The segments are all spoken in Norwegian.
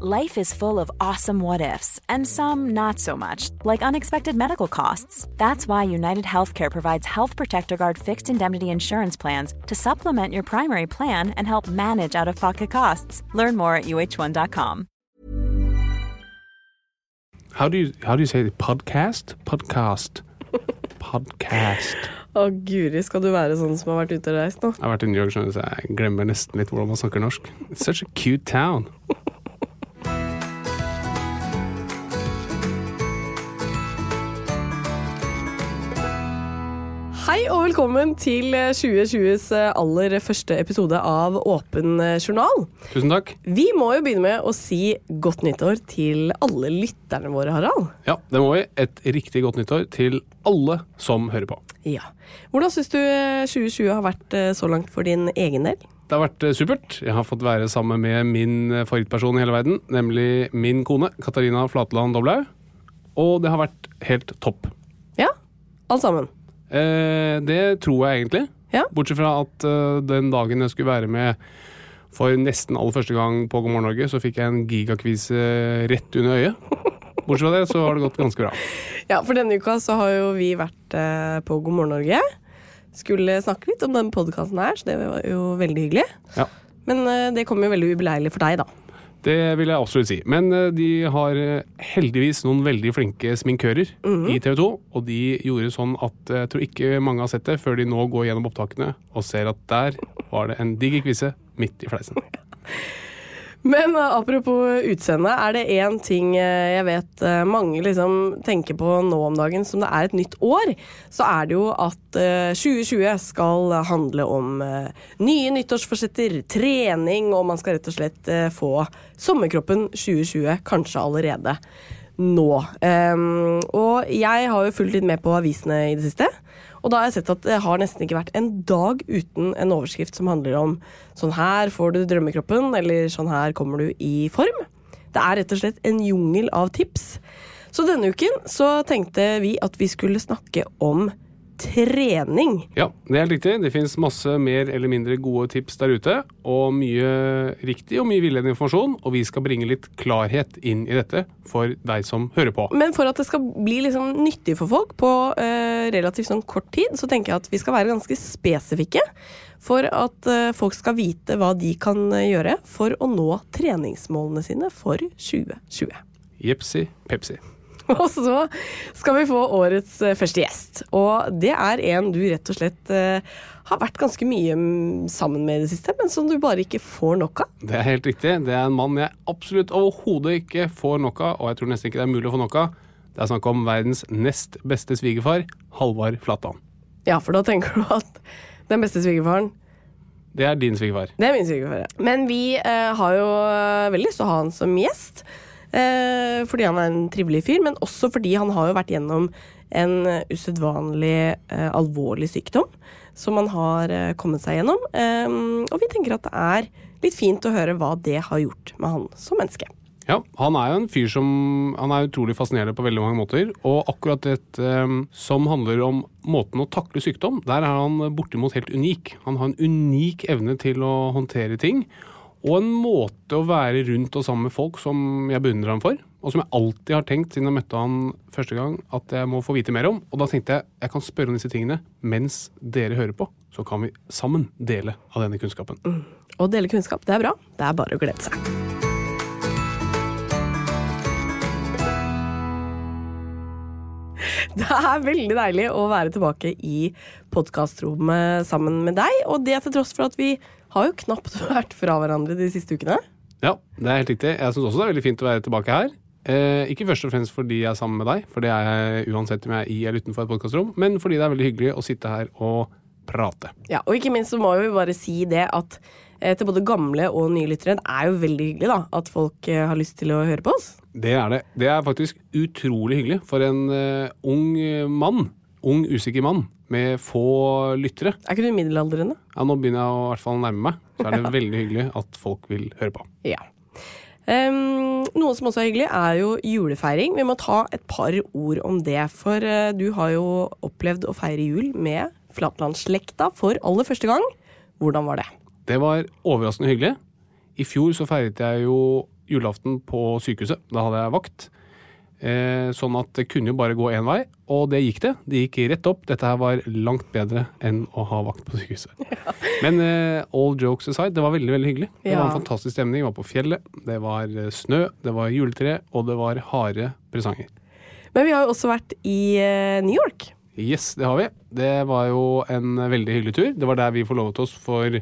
Life is full of awesome what ifs, and some not so much, like unexpected medical costs. That's why United Healthcare provides Health Protector Guard fixed indemnity insurance plans to supplement your primary plan and help manage out of pocket costs. Learn more at uh1.com. How do you how do you say it? Podcast? Podcast. Podcast. Å guri, skal du være sånn som har vært ute og reist nå? Jeg har vært i New York, skjønner du, så jeg glemmer nesten litt hvordan man snakker norsk. It's such a cute town. Hei og velkommen til 2020s aller første episode av Åpen journal. Tusen takk. Vi må jo begynne med å si godt nyttår til alle lytterne våre, Harald. Ja, det må vi. Et riktig godt nyttår til alle som hører på. Ja. Hvordan syns du 2020 har vært eh, så langt for din egen del? Det har vært eh, supert. Jeg har fått være sammen med min eh, favorittperson i hele verden, nemlig min kone Katarina Flatland Doblaug. Og det har vært helt topp. Ja, alt sammen. Eh, det tror jeg egentlig. Ja. Bortsett fra at uh, den dagen jeg skulle være med for nesten aller første gang på God morgen Norge, så fikk jeg en gigakvise rett under øyet. Bortsett fra det så har det gått ganske bra. Ja, for denne uka så har jo vi vært eh, på God morgen Norge. Skulle snakke litt om denne podkasten her, så det var jo veldig hyggelig. Ja. Men eh, det kom jo veldig ubeleilig for deg, da. Det vil jeg absolutt si. Men eh, de har eh, heldigvis noen veldig flinke sminkører i TV 2. Og de gjorde sånn at jeg tror ikke mange har sett det før de nå går gjennom opptakene og ser at der var det en diger kvise midt i fleisen. Men uh, apropos utseende, er det én ting uh, jeg vet uh, mange liksom tenker på nå om dagen som det er et nytt år, så er det jo at 2020 skal handle om nye nyttårsforsetter, trening, og man skal rett og slett få sommerkroppen 2020 kanskje allerede nå. Um, og jeg har jo fulgt litt med på avisene i det siste. Og da har jeg sett at det har nesten ikke vært en dag uten en overskrift som handler om sånn her får du drømmekroppen, eller sånn her kommer du i form. Det er rett og slett en jungel av tips. Så denne uken så tenkte vi at vi skulle snakke om trening. Ja, det er helt riktig. Det finnes masse mer eller mindre gode tips der ute. Og mye riktig og mye villedende informasjon. Og vi skal bringe litt klarhet inn i dette for deg som hører på. Men for at det skal bli liksom nyttig for folk på eh, relativt sånn kort tid, så tenker jeg at vi skal være ganske spesifikke. For at eh, folk skal vite hva de kan eh, gjøre for å nå treningsmålene sine for 2020. Jepsi pepsi. Og så skal vi få årets eh, første gjest. Og det er en du rett og slett eh, har vært ganske mye mm, sammen med i det siste, men som du bare ikke får nok av. Det er helt riktig. Det er en mann jeg absolutt overhodet ikke får nok av, og jeg tror nesten ikke det er mulig å få nok av. Det er snakk om verdens nest beste svigerfar, Halvard Flatland. Ja, for da tenker du at den beste svigerfaren Det er din svigerfar. Det er min svigerfar, ja. Men vi eh, har jo eh, veldig lyst til å ha han som gjest. Eh, fordi han er en trivelig fyr, men også fordi han har jo vært gjennom en usedvanlig eh, alvorlig sykdom som han har eh, kommet seg gjennom. Og vi tenker at det er litt fint å høre hva det har gjort med han som menneske. Ja, han er jo en fyr som Han er utrolig fascinerende på veldig mange måter. Og akkurat dette som handler om måten å takle sykdom, der er han bortimot helt unik. Han har en unik evne til å håndtere ting. Og en måte å være rundt og sammen med folk som jeg beundrer ham for, og som jeg alltid har tenkt siden jeg møtte han første gang, at jeg må få vite mer om. Og da tenkte jeg jeg kan spørre om disse tingene mens dere hører på. Så kan vi sammen dele av denne kunnskapen. Mm. Å dele kunnskap, det er bra. Det er bare å glede seg. Det er veldig deilig å være tilbake i podkastrommet sammen med deg. Og det til tross for at vi har jo knapt vært fra hverandre de siste ukene. Ja, det er helt riktig. Jeg syns også det er veldig fint å være tilbake her. Eh, ikke først og fremst fordi jeg er sammen med deg, for det er jeg uansett om jeg er i eller utenfor et podkastrom, men fordi det er veldig hyggelig å sitte her og prate. Ja, og ikke minst så må vi bare si det at eh, til både gamle og nye lyttere, det er jo veldig hyggelig da, at folk eh, har lyst til å høre på oss. Det er det. Det er faktisk utrolig hyggelig for en eh, ung mann, ung usikker mann, med få lyttere. Er ikke du middelaldrende? Ja, nå begynner jeg å i hvert fall nærme meg. Så er det veldig hyggelig at folk vil høre på. Ja. Um, noe som også er hyggelig, er jo julefeiring. Vi må ta et par ord om det. For uh, du har jo opplevd å feire jul med Flatlandsslekta for aller første gang. Hvordan var det? Det var overraskende hyggelig. I fjor så feiret jeg jo julaften på sykehuset. Da hadde jeg vakt. Eh, sånn at det kunne jo bare gå én vei, og det gikk det. Det gikk rett opp. Dette her var langt bedre enn å ha vakt på sykehuset. Men eh, all jokes aside, det var veldig veldig hyggelig. Det var en fantastisk stemning. Vi var på fjellet, det var eh, snø, det var juletre, og det var harde presanger. Men vi har jo også vært i New York. Yes, det har vi. Det var jo en veldig hyggelig tur. Det var der vi forlovet oss for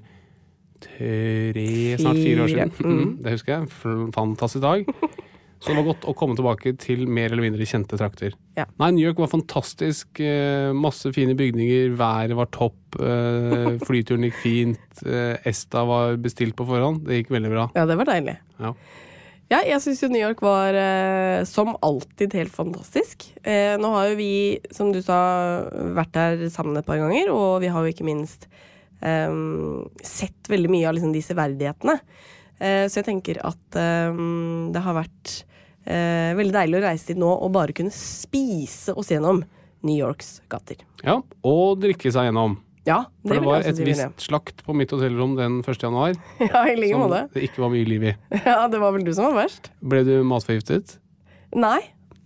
tre, snart fire år siden. Mm, det husker jeg. Fantastisk dag. Så det var godt å komme tilbake til mer eller mindre kjente trakter. Ja. Nei, New York var fantastisk. eh, Masse fine bygninger. Været var topp. eh, Flyturen gikk fint. eh, Esta var bestilt på forhånd. Det gikk veldig bra. Ja, det var deilig. Ja. Ja, jeg syns jo New York var eh, som alltid helt fantastisk. Eh, nå har jo vi, som du sa, vært der sammen et par ganger, og vi har jo ikke minst eh, sett veldig mye av liksom, de severdighetene. Eh, så jeg tenker at eh, det har vært eh, veldig deilig å reise dit nå og bare kunne spise oss gjennom New Yorks gater. ja. Og drikke seg gjennom. Ja, For det var et visst slakt på mitt hotellrom den 1. januar Ja, i like som måte. det ikke var mye liv i. Ja, det var vel du som var verst. Ble du matforgiftet? Nei.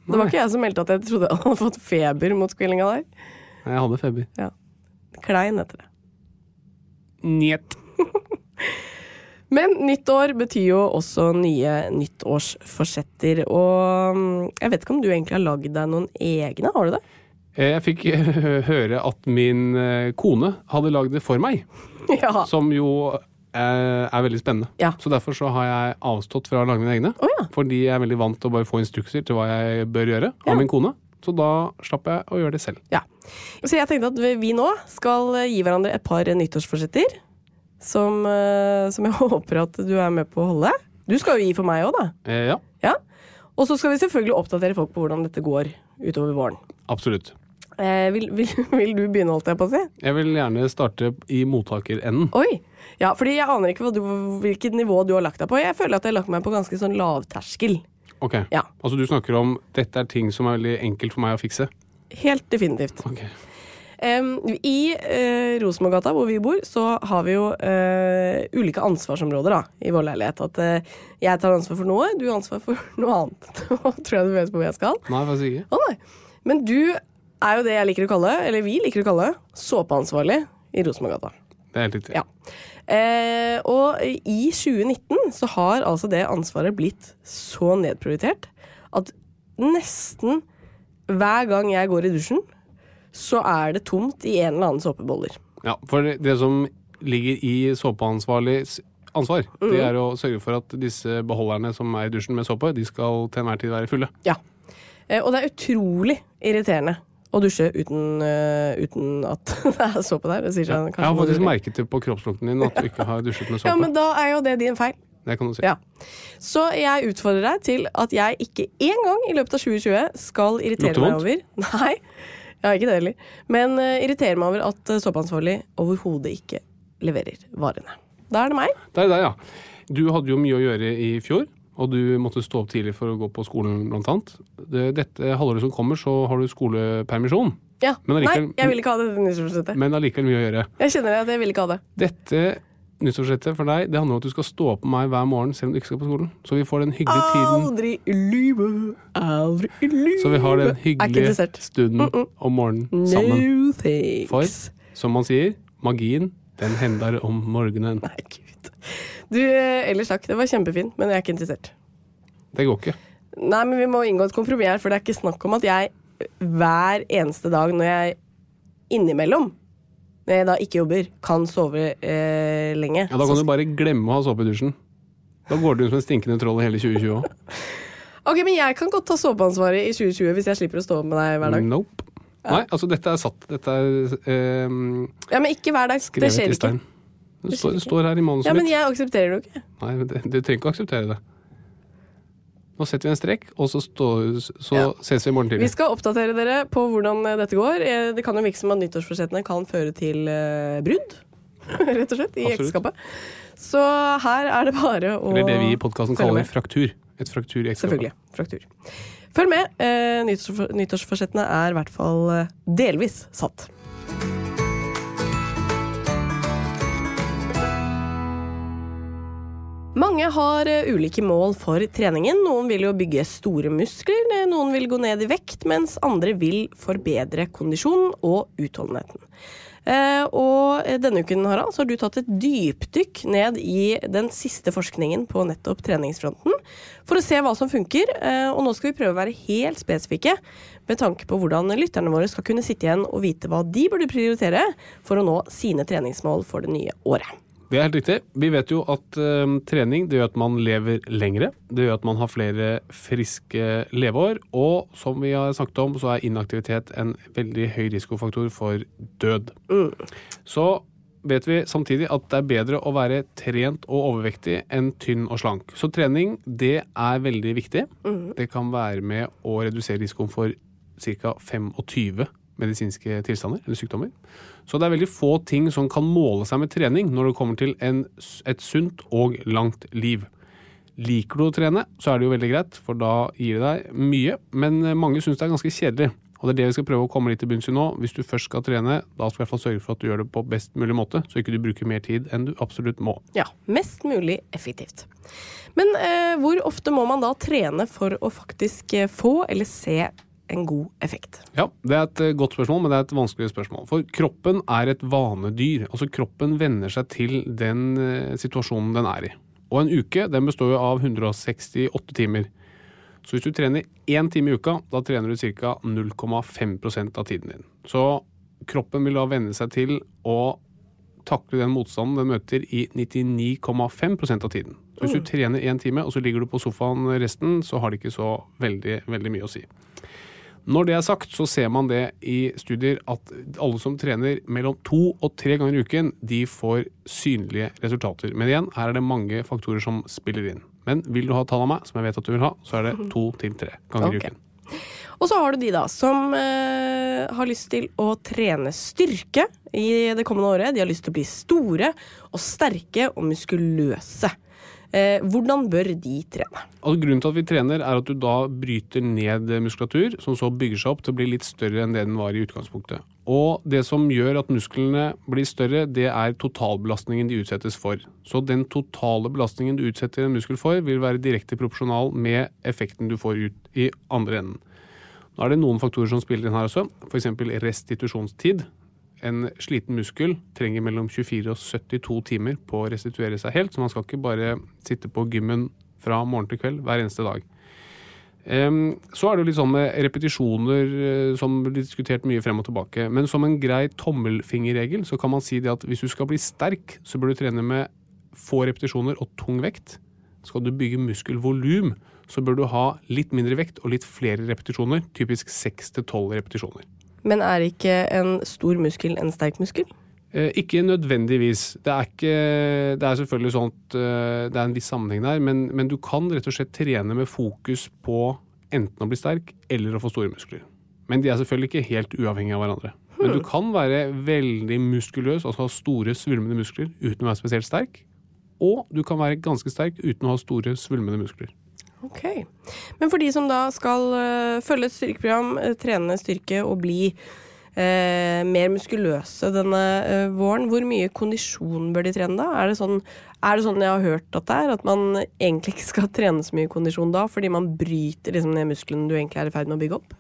Det var Nei. ikke jeg som meldte at jeg trodde jeg hadde fått feber mot kveldinga der. Nei, jeg hadde feber. Klein heter det. Njet. Men nytt år betyr jo også nye nyttårsforsetter. Og mm, jeg vet ikke om du egentlig har lagd deg noen egne, har du det? Eh, Jeg fikk høre at min eh, kone hadde lagd det for meg, ja. som jo eh, er veldig spennende. Ja. Så derfor så har jeg avstått fra å lage mine egne. Oh, ja. Fordi jeg er veldig vant til å bare få instrukser til hva jeg bør gjøre av min kone. Så da slapp jeg å gjøre det selv. ja. Så jeg tenkte at vi- vi nå skal gi hverandre et par nyttårsforsetter. Som, eh, som jeg håper at du er med på å holde. Du skal jo gi for meg òg, da. Eh, ja, Ja. Og så skal vi selvfølgelig oppdatere folk på hvordan dette går utover våren. absolutt. Eh, vil, vil, vil du begynne, holdt jeg på å si? Jeg vil gjerne starte i mottakerenden. Oi! Ja, fordi jeg aner ikke du, hvilket nivå du har lagt deg på. Jeg føler at jeg har lagt meg på ganske sånn lavterskel. Ok, Ja. Altså du snakker om dette er ting som er veldig enkelt for meg å fikse. Helt definitivt. Ok. I uh, Rosenborggata, hvor vi bor, så har vi jo eh, ulike ansvarsområder da, i vår leilighet. At eh, jeg tar ansvar for noe, du har ansvar for noe annet. Nå tror jeg du vet hvor jeg skal. Nei, faktisk ikke. Oh, nei. Men du er jo det jeg liker å kalle, eller vi liker å kalle, såpeansvarlig i Rosenborggata. Det er helt riktig. Ja. Eh, og i 2019 så har altså det ansvaret blitt så nedprioritert at nesten hver gang jeg går i dusjen, så er det tomt i en eller annen såpeboller. Ja, for det, det som ligger i såpeansvarligs ansvar, det Mhm. er å sørge for at disse beholderne som er i dusjen med såpe, de skal til enhver tid være fulle. Ja. Eh, og det er utrolig irriterende å dusje uten, uh, uten at det er såpe der. Det sier seg Jeg har faktisk merket det på kroppslukten din at du ikke har dusjet med såpe. Ja, men da er jo det din feil. Det kan du si. Ja. Så jeg utfordrer deg til at jeg ikke én gang i løpet av 2020 skal irritere meg over Nei, ja, ikke det heller. Men uh, irriterer meg over at uh, såpeansvarlig overhodet ikke leverer varene. Da er det meg. Det er deg, ja. Du hadde jo mye å gjøre i fjor, og du måtte stå opp tidlig for å gå på skolen, blant annet. Det, dette halvåret som kommer, så har du skolepermisjon, Ja. Men Nei, jeg vil ikke ha det. men allikevel mye å gjøre. Jeg kjenner at jeg vil ikke ha det. Dette nyttårsforsettet for deg, det handler om at du skal stå opp med meg hver morgen selv om du ikke skal på skolen. Så vi får den hyggelige tiden Aldri lyve, aldri lyve. Så vi har den hyggelige stunden om morgenen sammen. No thanks. For, som man sier, magien, den hender om morgenen. Nei, gud. Du, eh, ellers takk. Det var kjempefint, men jeg er ikke interessert. Det går ikke. Nei, men vi må inngå et kompromiss her, for det er ikke snakk om at jeg hver eneste dag når jeg innimellom, når jeg da ikke jobber, kan sove eh, lenge. Ja, Da kan du bare glemme å ha såpe i dusjen. Da går du som en stinkende troll i hele 2020 òg. Ok, men jeg kan godt ta såpeansvaret i 2020 hvis jeg slipper å stå med deg hver dag. Nope. Nei, altså dette er satt. Dette er eh, Ja, men ikke hver dag. Det skjer ikke. stein. Det står, det står her i manuset Ja, men jeg aksepterer det jo ikke. Nei, du trenger ikke å akseptere det. Nå setter vi en strek, og så, stå, så Ja. ses vi i morgen Vi skal oppdatere dere på hvordan eh, dette går. Eh, Det kan jo virke som at nyttårsforsettene kan føre til eh, brudd, rett og slett, i ekteskapet. Så her er det bare å Eller det vi i podkasten kaller fraktur. Et fraktur i ekteskapet. Selvfølgelig. Fraktur. Følg med. Nyttårsforsettene er i hvert fall delvis satt. Mange har eh, ulike mål for treningen. Noen vil jo bygge store muskler, eh, noen vil gå ned i vekt, mens andre vil forbedre kondisjonen og utholdenheten. Eh, og denne uken Harald, så har du tatt et dypdykk ned i den siste forskningen på nettopp treningsfronten for å se hva som funker. Og nå skal vi prøve å være helt spesifikke med tanke på hvordan lytterne våre skal kunne sitte igjen og vite hva de burde prioritere for å nå sine treningsmål for det nye året. Det er helt riktig. Vi vet jo at eh, trening det gjør at man lever lengre. Det gjør at man har flere friske leveår. Og som vi har snakket om, så er inaktivitet en veldig høy risikofaktor for død. Så vet vi samtidig at det er bedre å være trent og overvektig enn tynn og slank. Så trening det er veldig viktig. Det kan være med å redusere risikoen for ca. 25 medisinske tilstander eller sykdommer. Så det er veldig få ting som kan måle seg med trening når det kommer til en, et sunt og langt liv. Liker du å trene, så er det jo veldig greit, for da gir det deg mye. Men mange syns det er ganske kjedelig. Og det er det vi skal prøve å komme litt til bunns i nå. Hvis du først skal trene, da skal du i hvert fall sørge for at du gjør det på best mulig måte, så ikke du bruker mer tid enn du absolutt må. Ja, mest mulig effektivt. Men eh, hvor ofte må man da trene for å faktisk eh, få eller se en god effekt? Ja, Det er et eh, godt spørsmål, men det er et vanskelig spørsmål. For kroppen er et vanedyr. Altså Kroppen venner seg til den eh, situasjonen den er i. Og en uke den består jo av 168 timer. Så hvis du trener én time i uka, da trener du ca. 0,5 av tiden din. Så kroppen vil da venne seg til å takle den motstanden den møter i 99,5% av tiden. Så hvis du trener én time, og så ligger du på sofaen resten, så har det ikke så veldig, veldig mye å si. Når det er sagt, så ser man det i studier at alle som trener mellom to og tre ganger i uken, de får synlige resultater. Men igjen, her er det mange faktorer som spiller inn. Men vil du ha tall av meg, som jeg vet at du vil ha, så er det to til tre ganger i uken. Og så har du de da som eh, har lyst til å trene styrke i det kommende året. De har lyst til å bli store og sterke og muskuløse. Eh, hvordan bør de trene? Altså, grunnen til at vi trener, er at du da bryter ned muskulatur, som så bygger seg opp til å bli litt større enn det den var i utgangspunktet. Og det som gjør at musklene blir større, det er totalbelastningen de utsettes for. Så den totale belastningen du utsetter en muskel for, vil være direkte proporsjonal med effekten du får ut i andre enden. Nå er det noen faktorer som spiller inn her også, f.eks. restitusjonstid. En sliten muskel trenger mellom 24 og 72 timer på å restituere seg helt, så man skal ikke bare sitte på gymmen fra morgen til kveld hver eneste dag. Så er det jo litt sånn med repetisjoner eh, som blir diskutert mye frem og tilbake. Men som en grei tommelfingerregel så kan man si det at hvis du skal bli sterk, så bør du trene med få repetisjoner og tung vekt. Skal du bygge muskelvolum, så bør du ha litt mindre vekt og litt flere repetisjoner. Typisk 6-12 repetisjoner. Men er ikke en stor muskel en sterk muskel? Eh, ikke nødvendigvis. Det er, ikke, det er selvfølgelig sånn at eh, det er en viss sammenheng der, men, men du kan rett og slett trene med fokus på enten å bli sterk eller å få store muskler. Men de er selvfølgelig ikke helt uavhengige av hverandre. Men du kan være veldig muskuløs, altså ha store, svulmende muskler uten å være spesielt sterk. Og du kan være ganske sterk uten å ha store, svulmende muskler. Ok. Men for de som da skal eh, følge et styrkeprogram, eh, trene styrke og bli eh, mer muskuløse denne eh, våren, hvor mye kondisjon bør de trene da? Er det, sånn, er det sånn jeg har hørt at det er, at man egentlig ikke skal trene så mye kondisjon da, fordi man bryter liksom ned musklene du egentlig er i ferd med å bygge opp?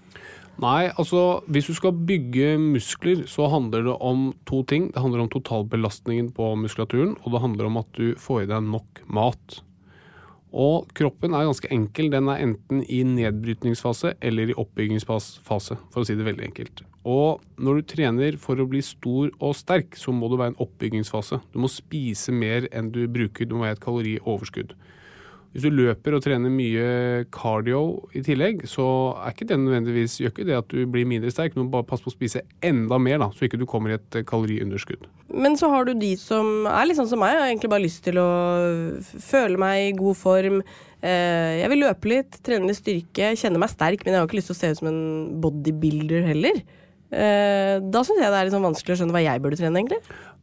Nei, altså hvis du skal bygge muskler, så handler det om to ting. Det handler om totalbelastningen på muskulaturen, og det handler om at du får i deg nok mat. Og kroppen er ganske enkel. Den er enten i nedbrytningsfase eller i oppbyggingsfase, for å si det veldig enkelt. Og når du trener for å bli stor og sterk, så må du være i en oppbyggingsfase. Du må spise mer enn du bruker. Du må være et kalorioverskudd. Hvis du løper og trener mye cardio i tillegg, så er ikke det nødvendigvis gjør ikke det at du blir mindre sterk. Du bare passe på å spise enda mer, da, så ikke du kommer i et eh, kaloriunderskudd. Men så har du de som er litt sånn som meg, og egentlig bare lyst til å føle meg i god form. Eh, Jeg vil løpe litt, trene litt styrke, kjenne meg sterk, men jeg har ikke lyst til å se ut som en bodybuilder heller. Eh, Da syns jeg det er litt sånn vanskelig å skjønne hva jeg burde trene, egentlig.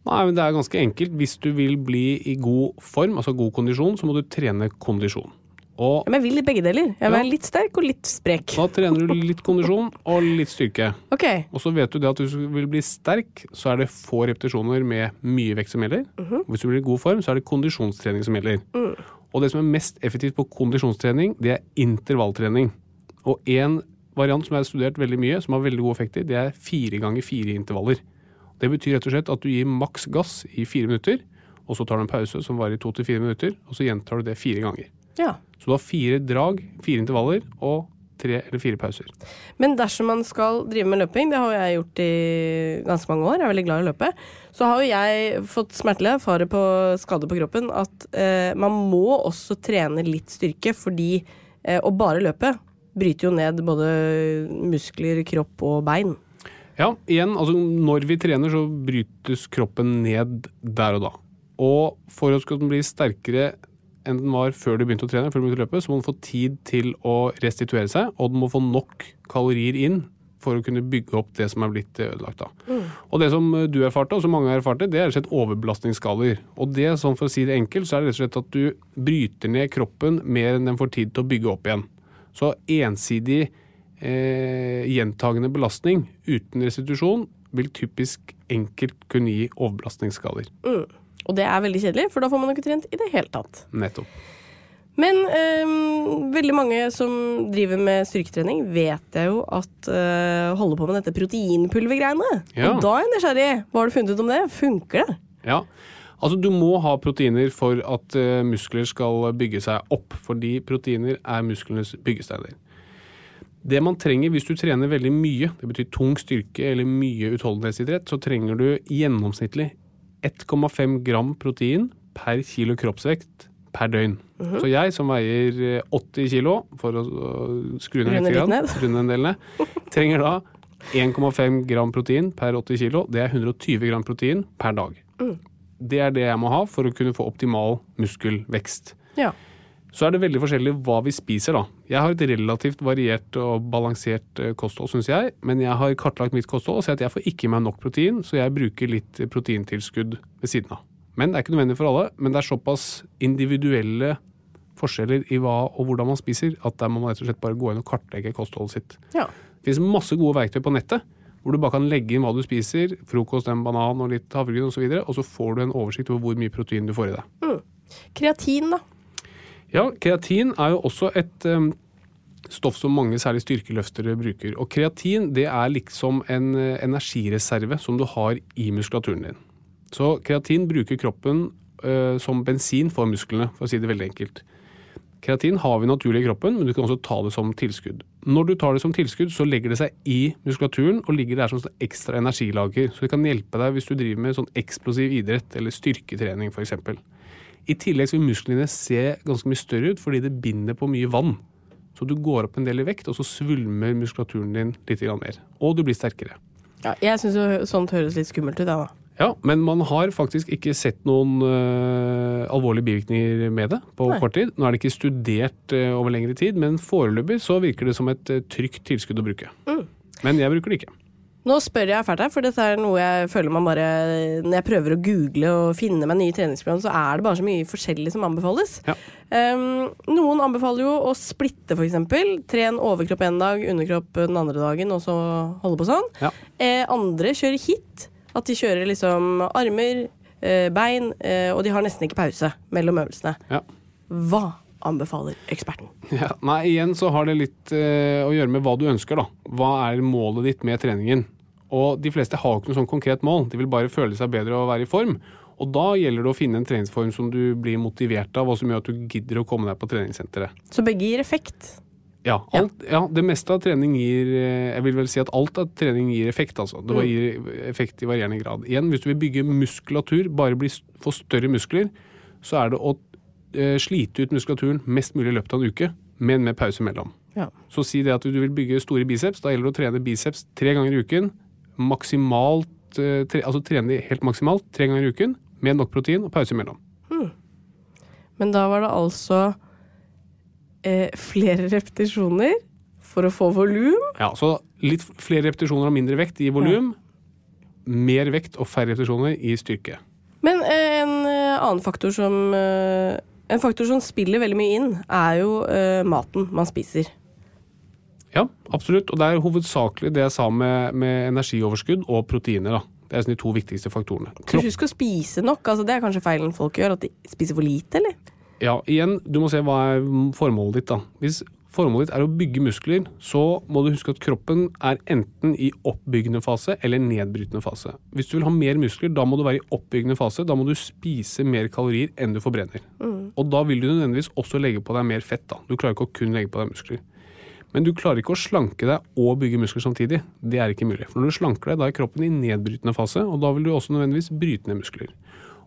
Nei, men Det er ganske enkelt. Hvis du vil bli i god form, altså god kondisjon, så må du trene kondisjon. Og Ja, men jeg vil i begge deler. Jeg vil Ja. være litt sterk og litt sprek. da trener du litt kondisjon og litt styrke. Okay. Og så vet du det at hvis du vil bli sterk, så er det få repetisjoner med mye vekt som gjelder. Og Hvis du blir i god form, så er det kondisjonstrening som gjelder. Og det som er mest effektivt på kondisjonstrening, det er intervalltrening. Og en variant som jeg har studert veldig mye, som har veldig gode effekter, det er fire ganger fire intervaller. Det betyr rett og slett at du gir maks gass i fire minutter, og så tar du en pause som varer i to til fire minutter, og så gjentar du det fire ganger. ja. Så du har fire drag, fire intervaller og tre eller fire pauser. Men dersom man skal drive med løping, det har jeg gjort i ganske mange år, jeg er veldig glad i å løpe, så har jo jeg fått smertelig erfare på skade på kroppen at eh, man må også trene litt styrke, fordi eh, å bare løpe bryter jo ned både muskler, kropp og bein. Ja, igjen, altså når vi trener så brytes kroppen ned der og da. Og for at den bli sterkere enn den var før du begynte å trene, før du begynte å løpe, så må den få tid til å restituere seg, og den må få nok kalorier inn for å kunne bygge opp det som er blitt ødelagt. da. Og det som du erfarte, og som mange har erfart, det er rett og slett overbelastningsskader. Og det, sånn for å si det enkelt, så er det rett og slett at du bryter ned kroppen mer enn den får tid til å bygge opp igjen. Så ensidig eh, gjentagende belastning uten restitusjon vil typisk enkelt kunne gi overbelastningsskader. Og det er veldig kjedelig, for da får man ikke trent i det hele tatt. Nettopp. Men øhm, veldig mange som driver med styrketrening, vet jeg jo at øh, holder på med dette proteinpulvergreiene. Ja. Og da er jeg nysgjerrig. Hva har du funnet ut om det? Funker det? Ja, altså du må ha proteiner for at eh, muskler skal bygge seg opp, fordi proteiner er musklenes byggesteiner. Det man trenger hvis du trener veldig mye, det betyr tung styrke eller mye utholdenhetsidrett, så trenger du gjennomsnittlig 1,5 gram protein per kilo kroppsvekt per døgn. Så jeg som veier eh, 80 kilo, for å skru ned litt, grann, runde en del ned, trenger da 1,5 gram protein per 80 kilo. Det er 120 gram protein per dag. Det er det jeg må ha for å kunne få optimal muskelvekst. Ja. Så er det veldig forskjellig hva vi spiser, da. Jeg har et relativt variert og balansert eh, kosthold, syns jeg. Men jeg har kartlagt mitt kosthold og sett at jeg får ikke i meg nok protein, så jeg bruker litt proteintilskudd ved siden av. Men det er ikke nødvendig for alle. Men det er såpass individuelle forskjeller i hva og hvordan man spiser, at der må man rett og slett bare gå inn og kartlegge kostholdet sitt. ja. Det finnes masse gode verktøy på nettet, hvor du bare kan legge inn hva du spiser, frokost, en banan og litt havregryn osv., og, så videre, og så får du en oversikt over hvor mye protein du får i deg. Kreatin, da. Ja, kreatin er jo også et um, stoff som mange, særlig styrkeløftere, bruker. Og kreatin det er liksom en eh, energireserve som du har i muskulaturen din. Så kreatin bruker kroppen uh, som bensin for musklene, for å si det veldig enkelt. Kreatin har vi naturlig i kroppen, men du kan også ta det som tilskudd. Når du tar det som tilskudd, så legger det seg i muskulaturen og ligger der som sånn ekstra energilager. Så det kan hjelpe deg hvis du driver med sånn eksplosiv idrett eller styrketrening f.eks. I tillegg vil musklene se ganske mye større ut fordi det binder på mye vann. Så du går opp en del i vekt, og så svulmer muskulaturen din litt mer. Og du blir sterkere. Ja, jeg syns jo sånt høres litt skummelt ut, da. Ja, men man har faktisk ikke sett noen uh, alvorlige bivirkninger med det på Nei. kort tid. Nå er det ikke studert uh, over lengre tid, men foreløpig så virker det som et uh, trygt tilskudd å bruke. Men jeg bruker det ikke. Nå spør jeg fælt her, for dette er noe jeg føler man bare Når jeg prøver å google og finne meg nye treningsprogram, så er det bare så mye forskjellig som anbefales. Ja. Um, noen anbefaler jo å splitte, f.eks. Tren overkropp en dag, underkropp den andre dagen, og så holde på sånn. Ja. Eh, andre kjører hit. At de kjører liksom armer, eh, bein, eh, og de har nesten ikke pause mellom øvelsene. Ja. Hva anbefaler eksperten? Ja, nei, igjen så har det litt eh, å gjøre med hva du ønsker, da. Hva er målet ditt med treningen? Og de fleste har jo ikke noe sånn konkret mål. De vil bare føle seg bedre og være i form. Og da gjelder det å finne en treningsform som du blir motivert av, og som gjør at du gidder å komme deg på treningssenteret. Så begge gir effekt. Ja, alt, ja, det meste av trening gir eh, Jeg vil vel si at alt av trening gir effekt, altså. Det gir effekt i varierende grad. Igjen, hvis du vil bygge muskulatur, bare bli, få større muskler, så er det å slite ut muskulaturen mest mulig i løpet av en uke, men med pause mellom. Ja. Så si det at du vil bygge store biceps, da gjelder det å trene biceps tre ganger i uken. Maksimalt eh, tre, Altså trene helt maksimalt tre ganger i uken, med nok protein og pause imellom. Men da var det altså eh, flere repetisjoner for å få volum. Ja, så litt flere repetisjoner og mindre vekt i volum. Mer vekt og færre repetisjoner i styrke. Men eh, en eh, annen faktor som eh, En faktor som spiller veldig mye inn, er jo eh, maten man spiser. Ja, absolutt. Og det er hovedsakelig det jeg sa med, med energioverskudd og proteiner. da. Det er sånn de to viktigste faktorene. Kropp. husk å spise nok. altså Det er kanskje feilen folk gjør, at de spiser for lite, eller? Ja, igjen, du må se hva er formålet ditt, da. Hvis formålet ditt er å bygge muskler, så må du huske at kroppen er enten i oppbyggende fase eller nedbrytende fase. Hvis du vil ha mer muskler, da må du være i oppbyggende fase. Da må du spise mer kalorier enn du forbrenner. Og da vil du nødvendigvis også legge på deg mer fett. da. Du klarer ikke å kun legge på deg muskler. Men du klarer ikke å slanke deg og bygge muskler samtidig. Det er ikke mulig. For når du slanker deg, da er kroppen i nedbrytende fase, og da vil du også nødvendigvis bryte ned muskler.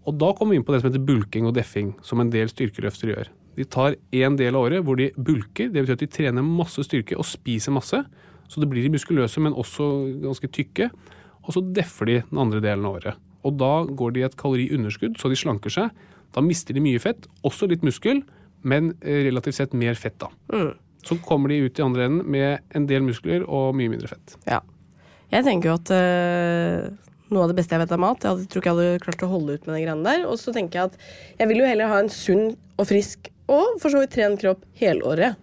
Og da kommer vi inn på det som heter bulking og deffing, som en del styrkeløfter gjør. De tar én del av året hvor de bulker, det betyr at de trener masse styrke og spiser masse. Så det blir de muskuløse, men også ganske tykke. Og så deffer de den andre delen av året. Og da går de i et kaloriunderskudd, så de slanker seg. Da mister de mye fett, også litt muskel, men eh, relativt sett mer fett, da. Så kommer de ut i andre enden med en del muskler og mye mindre fett. Ja. Jeg tenker jo at øh noe av det beste jeg vet av mat Jeg tror ikke jeg hadde klart å holde ut med de greiene der. Og så tenker jeg at jeg vil jo heller ha en sunn og frisk og for så vidt trent kropp helåret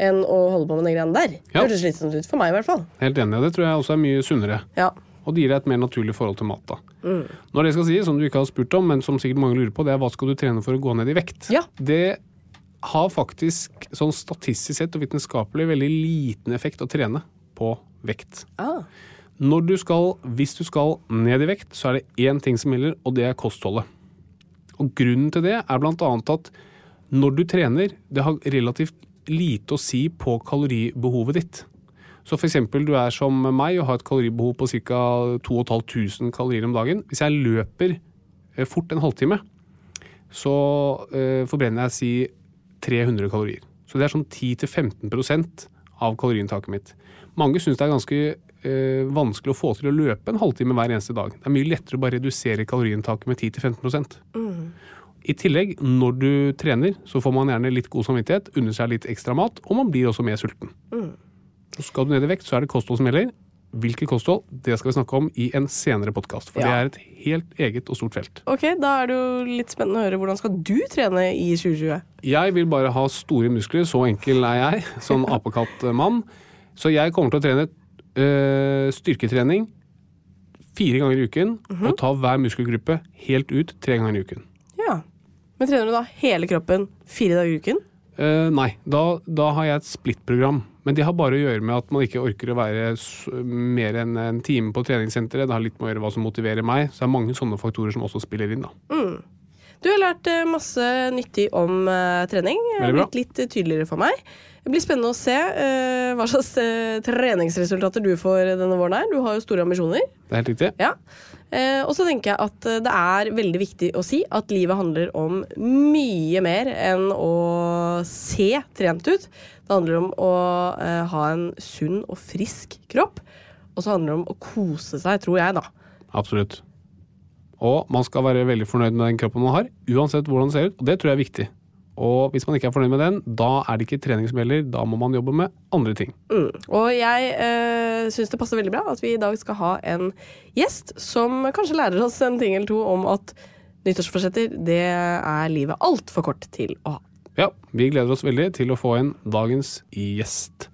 enn å holde på med de greiene der. Det Ja. hørtes slitsomt ut for meg, i hvert fall. Helt enig. Det tror jeg også er mye sunnere. Ja. Og det gir deg et mer naturlig forhold til mat. da. Når det skal sies, som du ikke har spurt om, men som sikkert mange lurer på, det er hva skal du trene for å gå ned i vekt? Ja. Det har faktisk sånn statistisk sett og vitenskapelig veldig liten effekt å trene på vekt. Ah. Når du skal, hvis du skal ned i vekt, så er det én ting som gjelder, og det er kostholdet. Og grunnen til det er blant annet at når du trener, det har relativt lite å si på kaloribehovet ditt. Så f.eks. du er som meg og har et kaloribehov på ca. 2500 kalorier om dagen. Hvis jeg løper eh, fort en halvtime, så eh, forbrenner jeg si 300 kalorier. Så det er sånn 10-15% av kaloriinntaket mitt. Mange syns det er ganske eh, vanskelig å få til å løpe en halvtime hver eneste dag. Det er mye lettere å bare redusere kaloriinntaket med 10-15 I tillegg, når du trener, så får man gjerne litt god samvittighet, unner seg litt ekstra mat, og man blir også mer sulten. Så skal du ned i vekt, så er det kosthold som gjelder. Hvilket kosthold, det skal vi snakke om i en senere podkast. For Ja. det er et helt eget og stort felt. Ok, Da er det jo litt spennende å høre hvordan skal du trene i 2020? Jeg vil bare ha store muskler, så enkel er jeg. Sånn apekattmann. Så jeg kommer til å trene øh, styrketrening fire ganger i uken, og ta hver muskelgruppe helt ut tre ganger i uken. Men trener du da hele kroppen fire dager i uken? Uh, nei, da, da har jeg et splittprogram. Men det har bare å gjøre med at man ikke orker å være mer enn en time på treningssenteret. Det har litt med å gjøre hva som motiverer meg. Så det er mange sånne faktorer som også spiller inn. da. Du har lært eh, masse nyttig om uh, trening. Det har blitt litt tydeligere for meg. Det blir spennende å se uh, hva slags treningsresultater du får denne våren her. Du har jo store ambisjoner. Det er helt riktig. Ja. Eh, og så tenker jeg at eh, det er veldig viktig å si at livet handler om mye mer enn å se trent ut. Det handler om å eh, ha en sunn og frisk kropp. Og så handler det om å kose seg, tror jeg, da. Absolutt. Og man skal være veldig fornøyd med den kroppen man har, uansett hvordan den ser ut. Og det tror jeg er viktig. Og hvis man ikke er fornøyd med den, da er det ikke trening som gjelder. Da må man jobbe med andre ting. Mm. Og jeg øh, syns det passer veldig bra at vi i dag skal ha en gjest som kanskje lærer oss en ting eller to om at nyttårsforsetter, det er livet altfor kort til å ha. Ja, vi gleder oss veldig til å få en dagens gjest.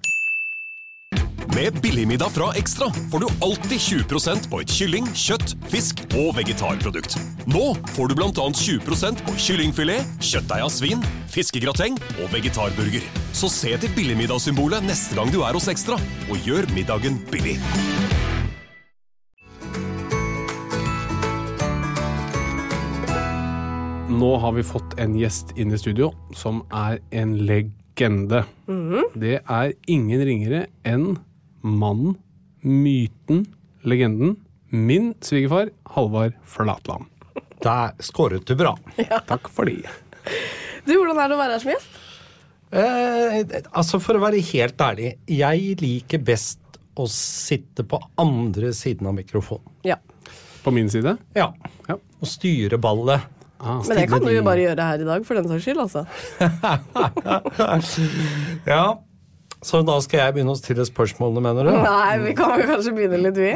Med Billigmiddag fra Ekstra får du alltid 20% på et kylling, kjøtt, fisk og vegetarprodukt. Nå får du bl.a. 20% på kyllingfilet, kjøttdeig av svin, fiskegrateng og vegetarburger. Så se til billigmiddagssymbolet neste gang du er hos Ekstra, og gjør middagen billig. Nå har vi fått en gjest inn i studio som er en legende. Det er ingen ringere enn mannen, myten, legenden. Min svigerfar Halvard Flatland. Der skåret du bra. Takk for det. Du, Hvordan er det å være her som gjest? Eh, altså, for å være helt ærlig, jeg liker best å sitte på andre siden av mikrofonen. Ja. På min side. Ja. Ja. Og styre ballet. Ah, Men det kan du jo bare gjøre her i dag, for den saks skyld, altså. Ja. Så da skal jeg begynne å stille spørsmålene, mener du? Nei, vi kan vel kanskje begynne litt, vi.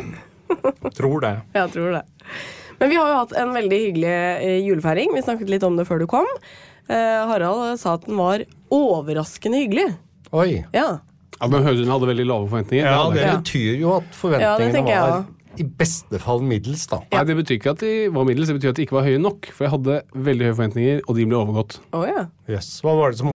Tror det. Ja, tror det. Men vi har jo hatt en veldig hyggelig eh, julefeiring. Vi snakket litt om det før du kom. Eh, Harald sa at den var overraskende hyggelig. Oi. Ja. Ja, men Høyden hadde veldig lave forventninger. Ja, det betyr jo at Ja, forventningene jeg var i beste fall middels, da. Nei, Det betyr ikke at de var middels, det betyr at de ikke var høye nok. For jeg hadde veldig høye forventninger, og de ble overgått. Oh, ja. yes. hva var det som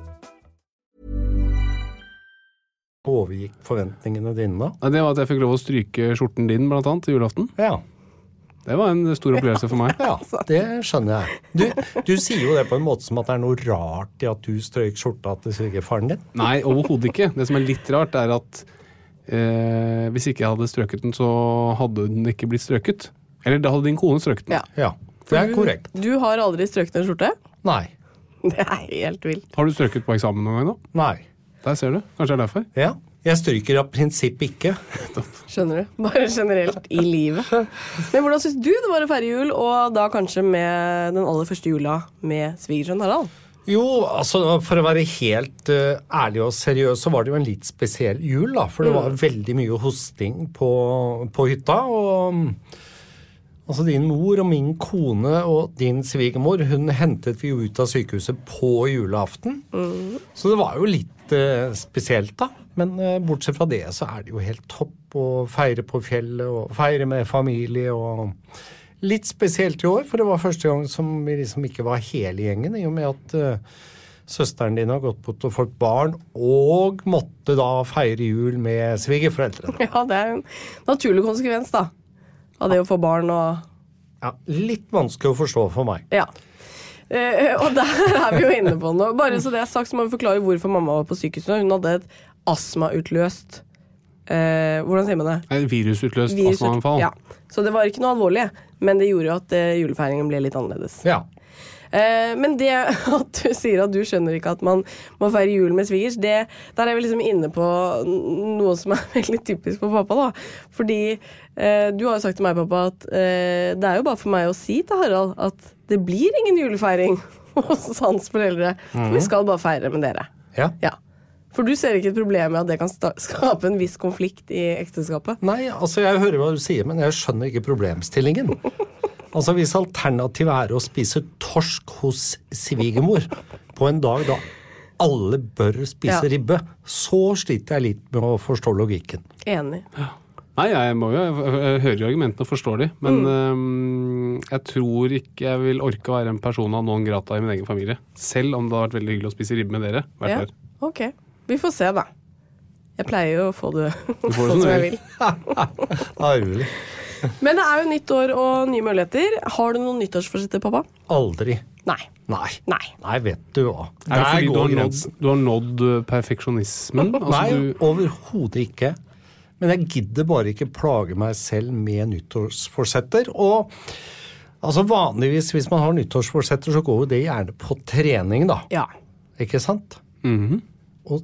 Overgikk forventningene dine, da? Det var at jeg fikk lov å stryke skjorten din, blant annet, til julaften. Ja. Det var en stor opplevelse for meg. Ja, det skjønner jeg. Du, du sier jo det på en måte som at det er noe rart i at du strøyk skjorta til svigerfaren din. Nei, overhodet ikke. Det som er litt rart, er at eh, hvis ikke jeg hadde strøket den, så hadde den ikke blitt strøket. Eller da hadde din kone strøket den. Ja. Ja, det er korrekt. Du har aldri strøket en skjorte? Nei. Det er helt vilt. Har du strøket på eksamen noen gang, da? Nei. Der ser du. Kanskje det er derfor. Ja. Jeg stryker av prinsipp ikke. Skjønner du? Bare generelt i livet. Men hvordan syns du det var å feire jul, og da kanskje med den aller første jula med svigersønn Harald? Jo, altså for å være helt uh, ærlig og seriøs, så var det jo en litt spesiell jul, da. For det var veldig mye hosting på, på hytta. Og mm, altså din mor og min kone og din svigermor, hun hentet vi jo ut av sykehuset på julaften. Så det var jo litt eh, spesielt, da. Men eh, bortsett fra det så er det jo helt topp å feire på fjellet og feire med familie og Litt spesielt i år, for det var første gang som vi liksom ikke var hele gjengen, i og med at eh, søsteren din har gått bort og fått barn, og måtte da feire jul med svigerforeldrene. Ja, det er en naturlig konsekvens, da. Av det å få barn og Ja, litt vanskelig å forstå for meg. Ja. Eh, og der er vi jo inne på noe. Bare så det er sagt, så må vi forklare hvorfor mamma var på sykehuset. Hun hadde et astmautløst eh, Hvordan sier man det? En virusutløst Virus- astmaanfall. Ja. Så det var ikke noe alvorlig, men det gjorde jo at eh, julefeiringen ble litt annerledes. Ja. Eh, men det at du sier at du skjønner ikke at man må feire jul med svigers, det, der er vi liksom inne på noe som er veldig typisk for pappa. da. Fordi eh, du har jo sagt til meg, pappa, at eh, det er jo bare for meg å si til Harald at det blir ingen julefeiring hos hans foreldre. For vi skal bare feire med dere. ja. Ja. For du ser ikke et problem med at det kan skape en viss konflikt i ekteskapet? Nei, altså jeg hører hva du sier, men jeg skjønner ikke problemstillingen. Altså Hvis alternativet er å spise torsk hos svigermor på en dag da alle bør spise Ja. ribbe, så sliter jeg litt med å forstå logikken. Enig. Nei, jeg må jo, jeg, hører jo argumentene og forstår de, men øhm, jeg tror ikke jeg vil orke å være en person av noen grata i min egen familie. Selv om det har vært veldig hyggelig å spise ribbe med dere hvert Ja. år. Ok. Vi får se, da. Jeg pleier jo å få det får det sånn som jeg vil. vil. Arvelig. Men det er jo nytt år og nye muligheter. Har du noen nyttårsforsetter, pappa? Aldri. Nei. Nei. Nei. Nei, vet du hva. Er det fordi du har, nådd, du har nådd perfeksjonismen? Altså, Nei, du, overhodet ikke. Men jeg gidder bare ikke plage meg selv med nyttårsforsetter. Og altså vanligvis hvis man har nyttårsforsetter, så går jo det gjerne på trening, da. Ja. Ikke sant? Og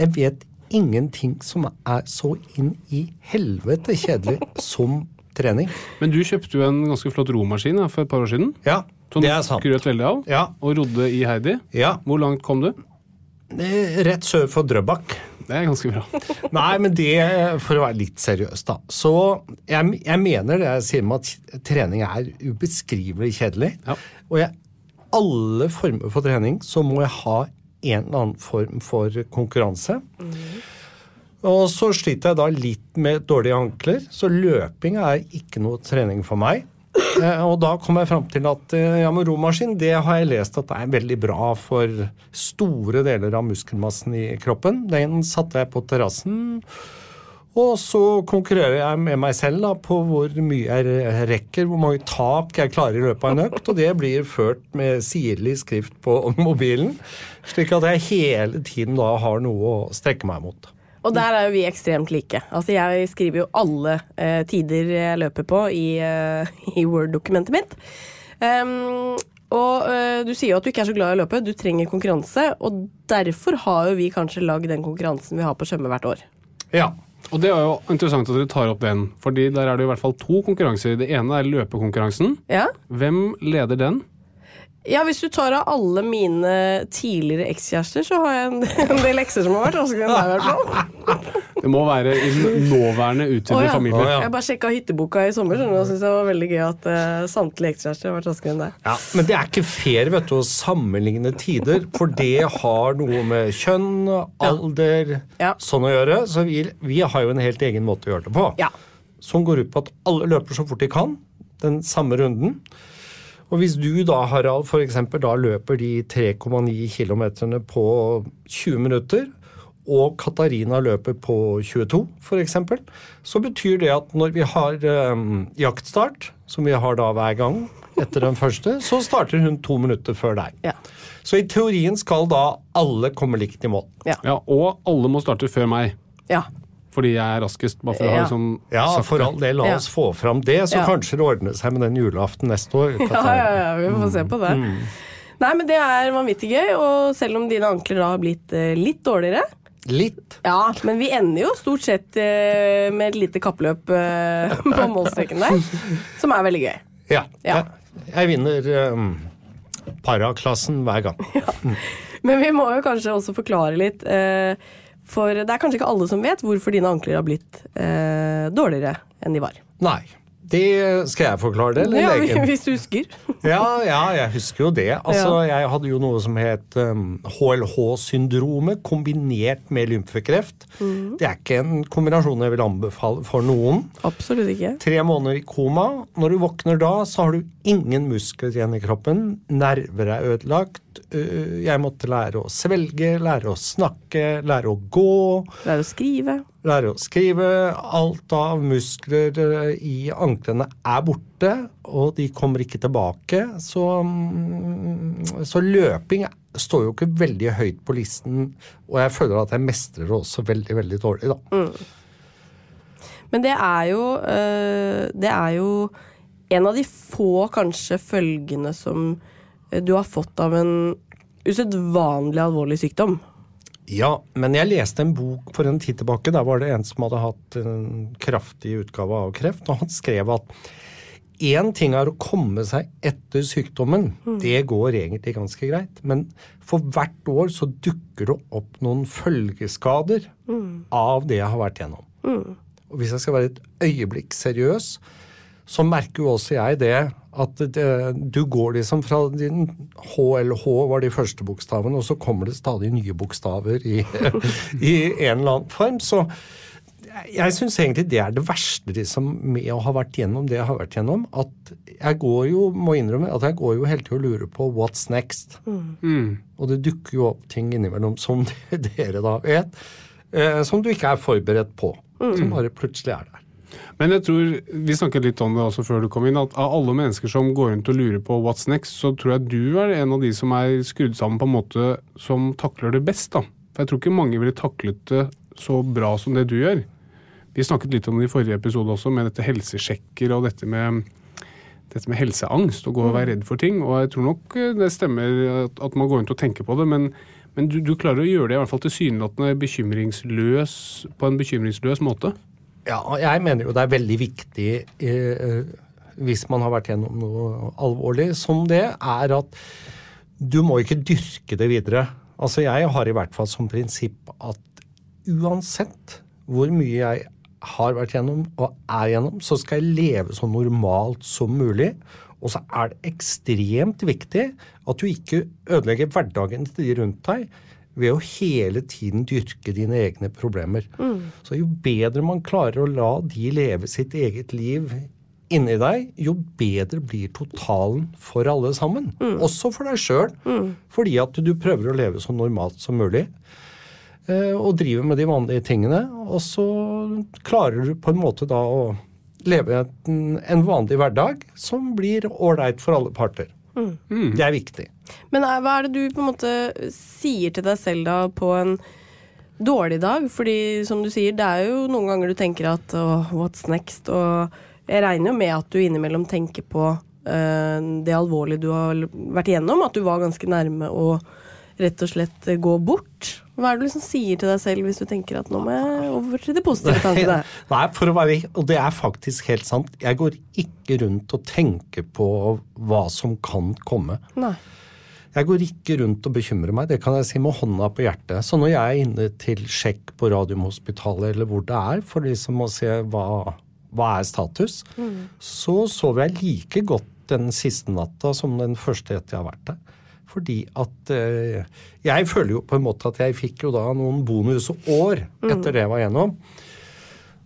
jeg vet ingenting som er så inn i helvete kjedelig som trening. men du kjøpte jo en ganske flott romaskin ja, for et par år siden. Ja, Som det du er sant. skrøt veldig av. Ja. Og rodde i Heidi. Ja, Hvor langt kom du? eh, Rett sør for Drøbak. Det er ganske bra. Nei, men det, for å være litt seriøs, da. Så jeg, jeg mener det jeg sier med at trening er ubeskrivelig kjedelig. Ja. Og jeg, alle former for trening så må jeg ha en eller annen form for konkurranse. Og så sliter jeg da litt med dårlige ankler, så løping er ikke noe trening for meg. Eh, og da kom jeg fram til at eh, ja, men romaskin det har jeg lest at det er veldig bra for store deler av muskelmassen i kroppen. Den satte jeg på terrassen. Og så konkurrerer jeg med meg selv da, på hvor mye jeg rekker, hvor mange tak jeg klarer i løpet av en økt. Og det blir ført med sirlig skrift på mobilen, slik at jeg hele tiden da har noe å strekke meg mot. Og der er jo vi ekstremt like. Altså Jeg skriver jo alle eh, tider jeg løper på i, eh, i Word-dokumentet mitt. Um, og eh, du sier jo at du ikke er så glad i å løpe, du trenger konkurranse. Og derfor har jo vi kanskje lagd den konkurransen vi har på Tjøme hvert år. Ja. Og det er jo interessant at dere tar opp den, fordi der er det i hvert fall to konkurranser. Det ene er løpekonkurransen. Ja? Hvem leder den? Ja, hvis du tar av alle mine tidligere ekskjærester, så har jeg en, en del ekser som har vært raskere enn deg, i hvert fall. Det må være i den nåværende utvidede oh, ja. familie. Oh, ja. Jeg bare sjekka hytteboka i sommer, skjønner du, og syntes det var veldig gøy at uh, samtlige ekskjærester har vært raskere enn deg. Ja, Men det er ikke fair vet du, å sammenligne tider, for det har noe med kjønn, alder, Ja. sånn å gjøre. Så vi, vi har jo en helt egen måte å gjøre det på. Ja. Som går ut på at alle løper så fort de kan, den samme runden. Og hvis du da, Harald, for eksempel da løper de 3,9 kilometerne på 20 minutter, og Katarina løper på 22 for eksempel, så betyr det at når vi har um, jaktstart, som vi har da hver gang etter den første, så starter hun to minutter før deg. Ja. Så i teorien skal da alle komme likt i mål. Ja, Og alle må starte før meg, ja. Fordi jeg er raskest. Bare for å ha Ja. liksom Ja, for all del, la Ja. oss få fram det, så Ja. kanskje det ordner seg med den julaften neste år. Ja, ja, ja, vi får se på det. Nei, men det er vanvittig gøy, og selv om dine ankler da har blitt eh, litt dårligere Litt. Ja, men vi ender jo stort sett eh, med et lite kappløp eh, på målstreken der, som er veldig gøy. Ja. Ja. Jeg, jeg vinner um, paraklassen hver gang. Ja. Men vi må jo kanskje også forklare litt, eh, for det er kanskje ikke alle som vet hvorfor dine ankler har blitt eh, dårligere enn de var. Nei. Det skal jeg forklare det, eller Ja, legen? hvis du husker. Ja, ja, jeg husker jo det. Altså, Jeg hadde jo noe som het um, HLH-syndromet kombinert med lymfekreft. Mm. Det er ikke en kombinasjon jeg vil anbefale for noen. Absolutt ikke. Tre måneder i koma. Når du våkner da, så har du ingen muskler igjen i kroppen. Nerver er ødelagt. Øh, Jeg måtte lære å svelge, lære å snakke, lære å gå. Lære å skrive. Lære å skrive. Alt av muskler eh, i anklene er borte, og de kommer ikke tilbake. Så, mm, så løping står jo ikke veldig høyt på listen, og jeg føler at jeg mestrer det også veldig, veldig dårlig, da. Men det er jo eh, Det er jo en av de få kanskje følgene som du har fått av en usedvanlig alvorlig sykdom. Ja, men jeg leste en bok for en tid tilbake. Der var det en som hadde hatt en kraftig utgave av kreft, og han skrev at Én ting er å komme seg etter sykdommen. Det går egentlig ganske greit. Men for hvert år så dukker det opp noen følgeskader av det jeg har vært gjennom. Og hvis jeg skal være et øyeblikk seriøs, så merker jo også jeg det at det, du går liksom fra din HLH var de første bokstavene, og så kommer det stadig nye bokstaver i, i en eller annen form. Så jeg syns egentlig det er det verste liksom, med å ha vært gjennom det jeg har vært gjennom. At jeg går jo, må innrømme, at jeg går jo hele tiden og lurer på what's next. Og det dukker jo opp ting innimellom, som dere da vet, eh, som du ikke er forberedt på. Som bare plutselig er der. Men jeg tror, vi snakket litt om det også før du kom inn, at av alle mennesker som går rundt og lurer på what's next, så tror jeg du er en av de som er skrudd sammen på en måte som takler det best. da. For jeg tror ikke mange ville taklet det så bra som det du gjør. Vi snakket litt om det i forrige episode også, med dette helsesjekker og dette med, dette med helseangst og gå og være redd for ting. Og jeg tror nok eh, det stemmer at, at man går rundt og tenker på det, men, men du, du klarer å gjøre det i hvert fall tilsynelatende bekymringsløs på en bekymringsløs måte. Ja, jeg mener jo det er veldig viktig eh, hvis man har vært gjennom noe alvorlig som det, er at du må ikke dyrke det videre. Altså Jeg har i hvert fall som prinsipp at uansett hvor mye jeg har vært gjennom og er gjennom, så skal jeg leve så normalt som mulig. Og så er det ekstremt viktig at du ikke ødelegger hverdagen til de rundt deg ved å hele tiden dyrke dine egne problemer. Så jo bedre man klarer å la de leve sitt eget liv inni deg, jo bedre blir totalen for alle sammen. Også for deg sjøl, fordi at du prøver å leve så normalt som mulig. eh, Og driver med de vanlige tingene. Og så klarer du på en måte da å leve en, en vanlig hverdag som blir ålreit for alle parter. Det er viktig. Men er- hva er det du på en måte sier til deg selv da på en dårlig dag? Fordi som du sier, det er jo noen ganger du tenker at oh, what's next? Og jeg regner jo med at du innimellom tenker på uh, det alvorlige du har vært igjennom. At du var ganske nærme å rett og slett gå bort. Hva er det du liksom sier til deg selv hvis du tenker at nå må jeg over til det positive tankene? Nei, for å være, og det er faktisk helt sant. Jeg går ikke rundt og tenker på hva som kan komme. Nei. Jeg går ikke rundt og bekymrer meg, det kan jeg si med hånda på hjertet. Så når jeg er inne til sjekk på Radiumhospitalet eller hvor det er, for liksom å se hva, hva er status, så sover jeg like godt den siste natta som den første etter jeg har vært der. Fordi at eh, Jeg føler jo på en måte at jeg fikk jo da noen bonusår etter det jeg var gjennom.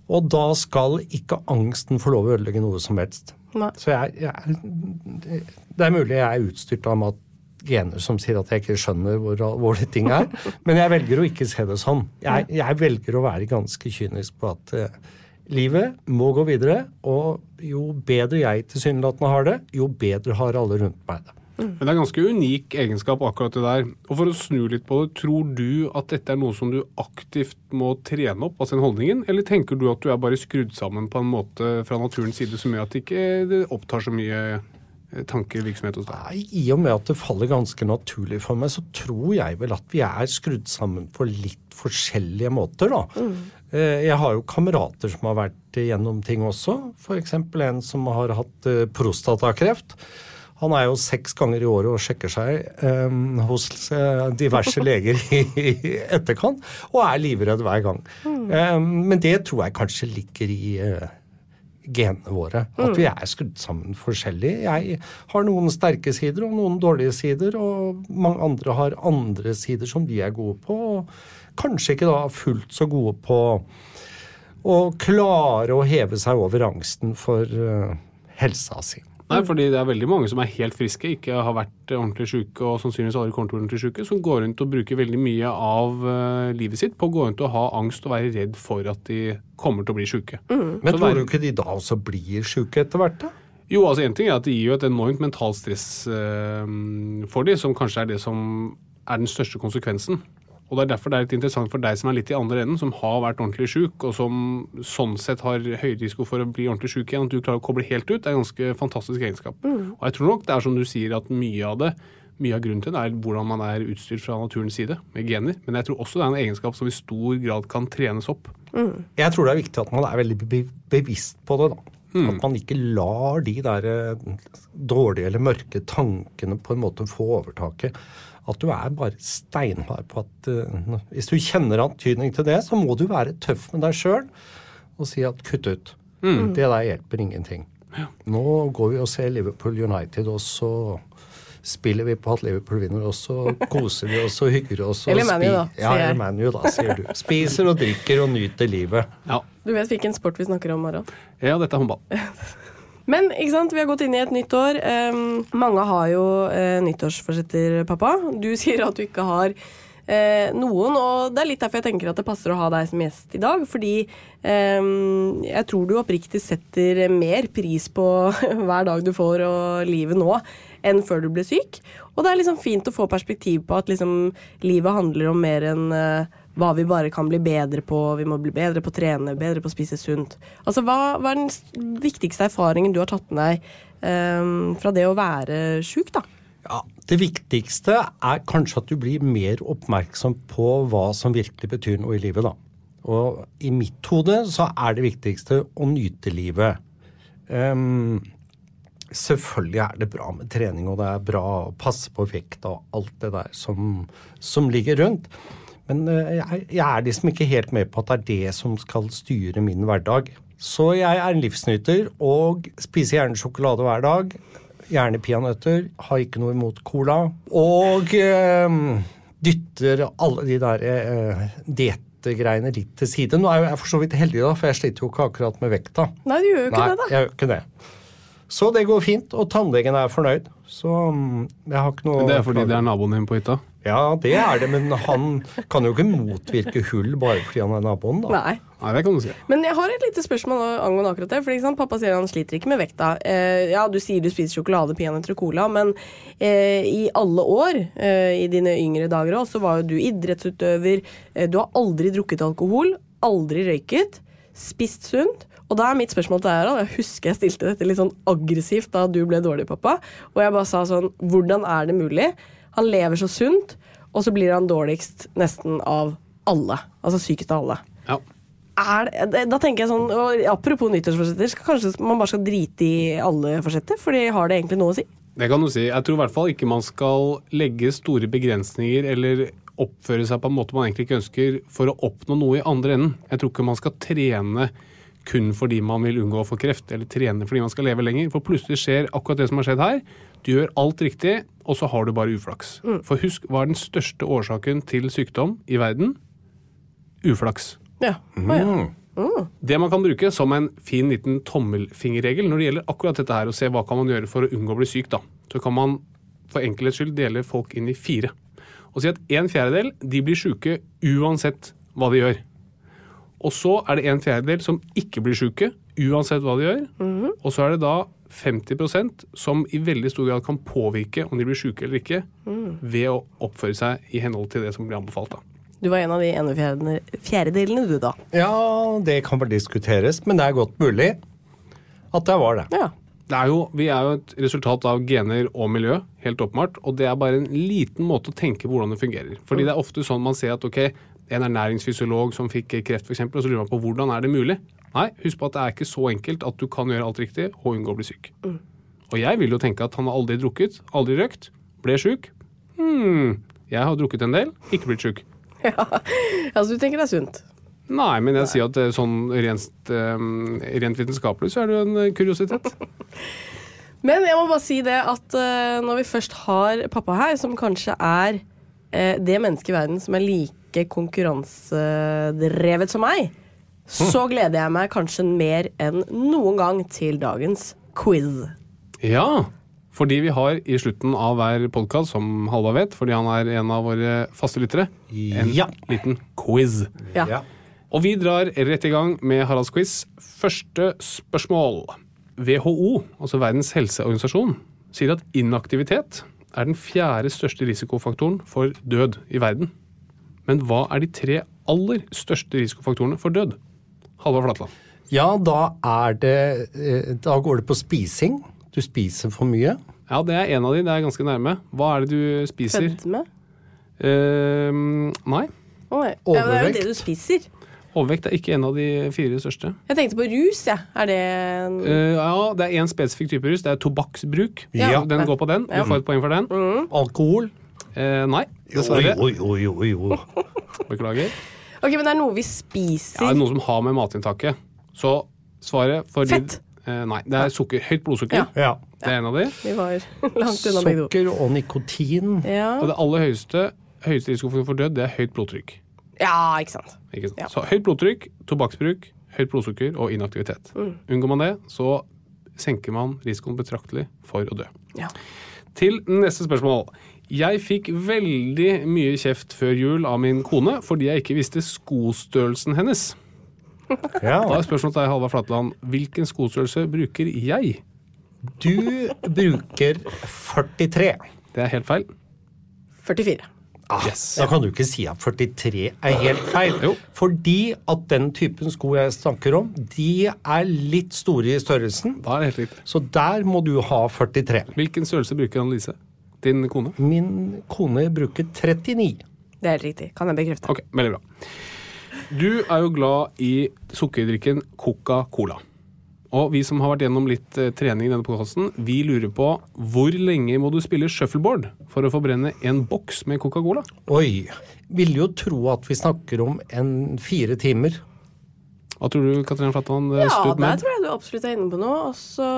Og da skal ikke angsten få lov å ødelegge noe som helst. Nei. Så jeg, jeg, det er mulig jeg er utstyrt av mat gener som sier at jeg ikke skjønner hvor alvorlige ting er, men jeg velger å ikke se det sånn. Jeg, jeg velger å være ganske kynisk på at eh, livet må gå videre, og jo bedre jeg tilsynelatende har det, jo bedre har alle rundt meg det. Men det er en ganske unik egenskap, akkurat det der. Og For å snu litt på det, tror du at dette er noe som du aktivt må trene opp, altså den holdningen, eller tenker du at du er bare skrudd sammen på en måte fra naturens side som gjør at det ikke det opptar så mye eh, tankevirksomhet hos deg? Nei, I og med at det faller ganske naturlig for meg, så tror jeg vel at vi er skrudd sammen på litt forskjellige måter, da. Mm. Jeg har jo kamerater som har vært gjennom ting også. F.eks. en som har hatt eh, prostatakreft. Han er jo seks ganger i året og sjekker seg um, hos eh, diverse leger i, i etterkant, og er livredd hver gang. Eh, men det tror jeg kanskje ligger i uh, genene våre. At vi er skrudd sammen forskjellig. Jeg har noen sterke sider og noen dårlige sider, og mange andre har andre sider som de er gode på. Og kanskje ikke da fullt så gode på å klare å heve seg over angsten for eh, helsa si. Nei, fordi det er veldig mange som er helt friske, ikke har vært ordentlig syke og sannsynligvis aldri kommer til å bli ordentlig syke, som går rundt og bruker veldig mye av eh, livet sitt på å gå rundt og ha angst og være redd for at de kommer til å bli syke. Men Så tror du ikke de da også blir syke etter hvert, da? Jo, altså en ting er at det gir jo et enormt mentalt stress eh, for de, som kanskje er det som er den største konsekvensen. Og Det er derfor det er litt interessant for deg som er litt i andre enden, som har vært ordentlig sjuk, og som sånn sett har høy risiko for å bli ordentlig sjuk igjen. At du klarer å koble helt ut, det er en ganske fantastisk egenskap. Og jeg tror nok det er som du sier, at mye av det mye av grunnen til det er hvordan man er utstyrt fra naturens side med gener. Men jeg tror også det er en egenskap som i stor grad kan trenes opp. Jeg tror det er viktig at man er veldig be bevisst på det, da. At man ikke lar de der eh, dårlige eller mørke tankene på en måte få overtaket. At du er bare steinhard på at uh, hvis du kjenner antydning til det, så må du være tøff med deg sjøl og si at kutt ut. Det der hjelper ingenting. Nå går vi og ser Liverpool United, og så spiller vi på at Liverpool vinner, og så koser vi oss og hygger oss. og Eller ManU, da, Ja, eller ManU, da, sier du. Spiser og drikker og nyter livet. Ja. Du vet hvilken sport vi snakker om, Harald? ja, dette er håndball. Men ikke sant, vi har gått inn i et nytt år. Um, mange har jo uh, nyttårsforsetter, pappa. Du sier at du ikke har uh, noen, og det er litt derfor jeg tenker at det passer å ha deg som gjest i dag. Fordi um, jeg tror du oppriktig setter mer pris på hver dag du får og livet nå, enn før du ble syk. Og det er liksom fint å få perspektiv på at liksom, livet handler om mer enn eh, hva vi bare kan bli bedre på. Vi må bli bedre på å trene, bedre på å spise sunt. Altså, Hva, hva er den viktigste erfaringen du har tatt med deg um, fra det å være sjuk, da? Ja, Det viktigste er kanskje at du blir mer oppmerksom på hva som virkelig betyr noe i livet. da. Og i mitt hode så er det viktigste å nyte livet. Um, selvfølgelig er det bra med trening, og det er bra å passe på vekta og alt det der som, som ligger rundt. Men eh, jeg, er liksom ikke helt med på at det er det som skal styre min hverdag. Så jeg er en livsnyter og spiser gjerne sjokolade hver dag. Gjerne peanøtter. Har ikke noe imot cola. Og eh, dytter alle de der eh, diettgreiene litt til side. Nå er jeg for så vidt heldig, da, for jeg sliter jo ikke akkurat med vekta. Nei, du gjør jo ikke Nei, det, da. jeg gjør ikke det. Så det går fint, og tannlegen er fornøyd. Så mm, jeg har ikke noe Det er fordi det er naboen din på hytta. Ja, det er det, men han kan jo ikke motvirke hull bare fordi han er naboen, da. Nei. Nei, det kan du si. Men jeg har et lite spørsmål angående akkurat det. For ikke sant, Pappa sier han sliter ikke med vekta. Eh, ja, Du sier du spiser sjokolade, peanøtter og cola, men eh, i alle år, eh, i dine yngre dager òg, så var jo du idrettsutøver. Eh, du har aldri drukket alkohol, aldri røyket, spist sunt. Og da er mitt spørsmål til deg, Harald, jeg husker jeg stilte dette litt sånn aggressivt da du ble dårlig, pappa. Og jeg bare sa sånn Hvordan er det mulig? Han lever så sunt, og så blir han dårligst nesten av alle. Altså sykest av alle Ja. det, da tenker jeg sånn, og Apropos nyttårsforsetter, skal kanskje man bare skal drite i alle forsetter? For de har det egentlig noe å si? Det kan du si. Jeg tror i hvert fall ikke man skal legge store begrensninger eller oppføre seg på en måte man egentlig ikke ønsker for å oppnå noe i andre enden. Jeg tror ikke man skal trene kun fordi man vil unngå å få kreft, eller trene fordi man skal leve lenger. For plutselig skjer akkurat det som har skjedd her. Du gjør alt riktig, og så har du bare uflaks. For husk, hva er den største årsaken til sykdom i verden? Uflaks. Ja. Å, ja. Det man kan bruke som en fin liten tommelfingerregel når det gjelder akkurat dette her, og se hva kan man gjøre for å unngå å bli syk, da. Så kan man for enkelhets skyld dele folk inn i fire. Og si at en fjerdedel de blir syke uansett hva de gjør. Og så er det en fjerdedel som ikke blir syke uansett hva de gjør. Og så er det da 50% som i veldig stor grad kan påvirke om de blir syke eller ikke, ved å oppføre seg i henhold til det som blir anbefalt. da. Du var en av de ene fjerdedel- fjerdedelene, du, da. Ja, det kan vel diskuteres, men det er godt mulig at det var det. Ja. Det er jo, vi er jo et resultat av gener og miljø, helt åpenbart. Og det er bare en liten måte å tenke på hvordan det fungerer. Fordi det er ofte sånn man ser at ok, en ernæringsfysiolog som fikk kreft f.eks., og så lurer man på hvordan er det mulig. Nei, husk på at det er ikke så enkelt at du kan gjøre alt riktig og unngå å bli syk. Og jeg vil jo tenke at han har aldri drukket, aldri røkt, ble syk. Hm, jeg har drukket en del, ikke blitt syk. Altså, du tenker det er sunt? Nei, men jeg sier at er sånn rent, eh, rent vitenskapelig så er det jo en eh, kuriositet. Men jeg må bare si det at eh, når vi først har pappa her, som kanskje er eh, det mennesket i verden som er like konkurransedrevet som meg, så gleder jeg meg kanskje mer enn noen gang til dagens quiz. Ja, fordi vi har i slutten av hver podkast, som Halvard vet, fordi han er en av våre faste lyttere, en Ja. liten quiz. Ja. Ja. Og vi drar rett i gang med Haralds quiz. Første spørsmål. WHO, altså Verdens helseorganisasjon, sier at inaktivitet er den fjerde største risikofaktoren for død i verden. Men hva er de tre aller største risikofaktorene for død? Halvard Flatland. Ja, da er det eh, Da går det på spising. Du spiser for mye. Ja, det er en av de. Det er ganske nærme. Hva er det du spiser? Fedme? Uh, nei. Å, Overvekt. Ja, det er jo det du spiser. Overvekt er ikke en av de fire største. Jeg tenkte på rus, jeg. Er det en uh, ja, det er én spesifikk type rus. Det er tobakksbruk. Ja. Den går på den. Du får et poeng for den. Alkohol? Eh, nei, dessverre. jo, jo, jo, jo. Beklager. Ok, men det er noe vi spiser? Ja, det er noe som har med matinntaket. Så svaret for Fett. Eh, nei, det er sukker. Høyt blodsukker. Ja. Ja. Det er en av de. Vi var langt unna begge to. Sukker og nikotin. Ja. Og det aller høyeste, høyeste risikoen for død, det er høyt blodtrykk. ja, ikke sant. Ikke sant? Ja. Så høyt blodtrykk, tobakksbruk, høyt blodsukker og inaktivitet. Mm. Unngår man det, så senker man risikoen betraktelig for å dø. Ja. Til neste spørsmål. Jeg fikk veldig mye kjeft før jul av min kone fordi jeg ikke visste skostørrelsen hennes. Ja. Da er spørsmålet til deg, Halvard Flatland. Hvilken skostørrelse bruker jeg? Du bruker 43. Det er helt feil. 44. Ah, Yes. Da kan du ikke si at 43 er helt feil. Jo. Fordi at den typen sko jeg snakker om, de er litt store i størrelsen. Da er det helt riktig. Så der må du ha 43. Hvilken størrelse bruker Annelise? Din kone? Min kone bruker 39. Det er helt riktig. Kan jeg bekrefte. Ok, veldig bra. Du er jo glad i sukkerdrikken Coca-Cola. Og vi som har vært gjennom litt eh, trening i denne podkasten, vi lurer på hvor lenge må du spille shuffleboard for å forbrenne en boks med Coca-Cola? Oi. Vil jo tro at vi snakker om en fire timer. Hva tror du, Katrine Flatland? eh, Ja, der med? tror jeg du absolutt er inne på noe. Og så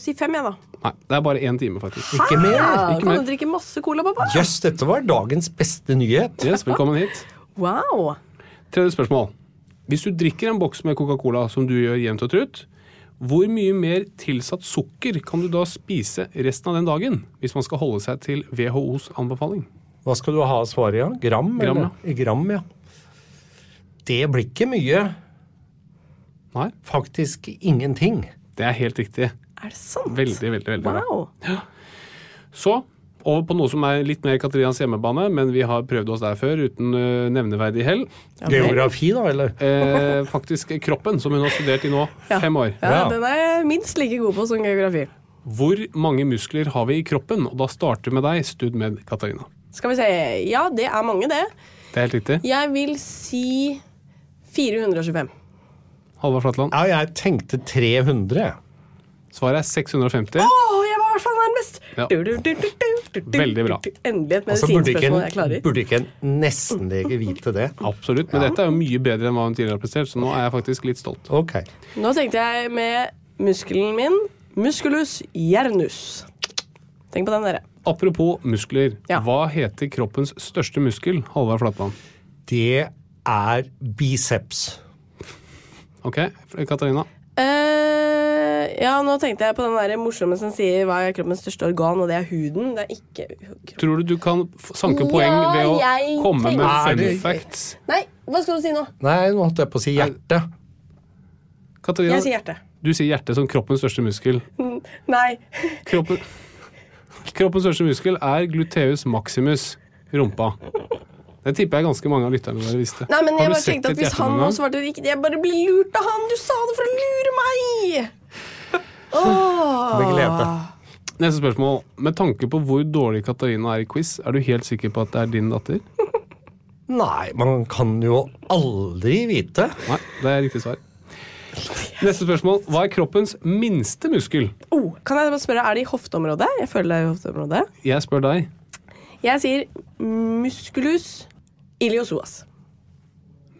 si fem, jeg, da. Nei, det er bare én time, faktisk. Ikke mer. Ja, Ikke kan mer. du drikke masse cola, pappa? Jøss, dette var dagens beste nyhet. Yes, velkommen hit. Wow. Tredje spørsmål. Hvis du drikker en boks med Coca-Cola, som du gjør jevnt og trutt, hvor mye mer tilsatt sukker kan du da spise resten av den dagen, hvis man skal holde seg til WHOs anbefaling? Hva skal du ha svaret, ja? Gram? Gram, eller? I gram, ja. Det blir ikke mye. Nei, Faktisk ingenting. det er helt riktig. Er det sant? Veldig, veldig, veldig bra. Wow. Så over på noe som er litt mer Katrinas hjemmebane, men vi har prøvd oss der før uten uh, nevneverdig hell. Geografi, da, eller? Eh, faktisk kroppen, som hun har studert i nå fem år. Ja, Ja. Den er jeg minst like god på som geografi. Hvor mange muskler har vi i kroppen? Og da starter vi med deg, stud med Katarina. Skal vi se. Ja, det er mange, det. Det er helt riktig. Jeg vil si 425. Halvard Flatland. Ja, jeg tenkte 300. Svaret er 650. Åh, jeg var i hvert fall nærmest! Ja. Du, du, du, du, du, du, Veldig bra. Endelig et Altså, medisinspørsmål jeg en, klarer. burde ikke en nestenlege vite det? Absolutt. Men dette er jo mye bedre enn hva hun tidligere har prestert, så nå er jeg faktisk litt stolt. Okay. Nå tenkte jeg med muskelen min musculus jernus. Tenk på den, dere. Apropos muskler. Ja. Hva heter kroppens største muskel? Halvard Flatland. Det er biceps. Ok, Katarina. Eh, ja, nå tenkte jeg på den der morsomme som sier hva er kroppens største organ, og det er huden. Det er ikke Tror du du kan sanke poeng Ja, ved å komme med fun facts? Nei, hva skal du si nå? Nei, nå holdt jeg på å si hjerte. Katarina, Jeg sier hjerte. du sier hjerte som kroppens største muskel. Nei. Kroppen, kroppens største muskel er gluteus maximus, rumpa. Det tipper jeg ganske mange av lytterne våre visste. Nei, men Har jeg bare tenkte at hvis han nå svarte riktig Jeg bare blir lurt av han! Du sa det for å lure meg! Åh. Begge. Neste spørsmål. Med tanke på hvor dårlig Katarina er i quiz, er du helt sikker på at det er din datter? Nei, man kan jo aldri vite. Nei, det er riktig svar. Neste spørsmål. Hva er kroppens minste muskel? Oh, kan jeg bare spørre, Er det i hofteområdet? Jeg føler det er i hofteområdet. Jeg spør deg. Jeg sier musculus iliosoas.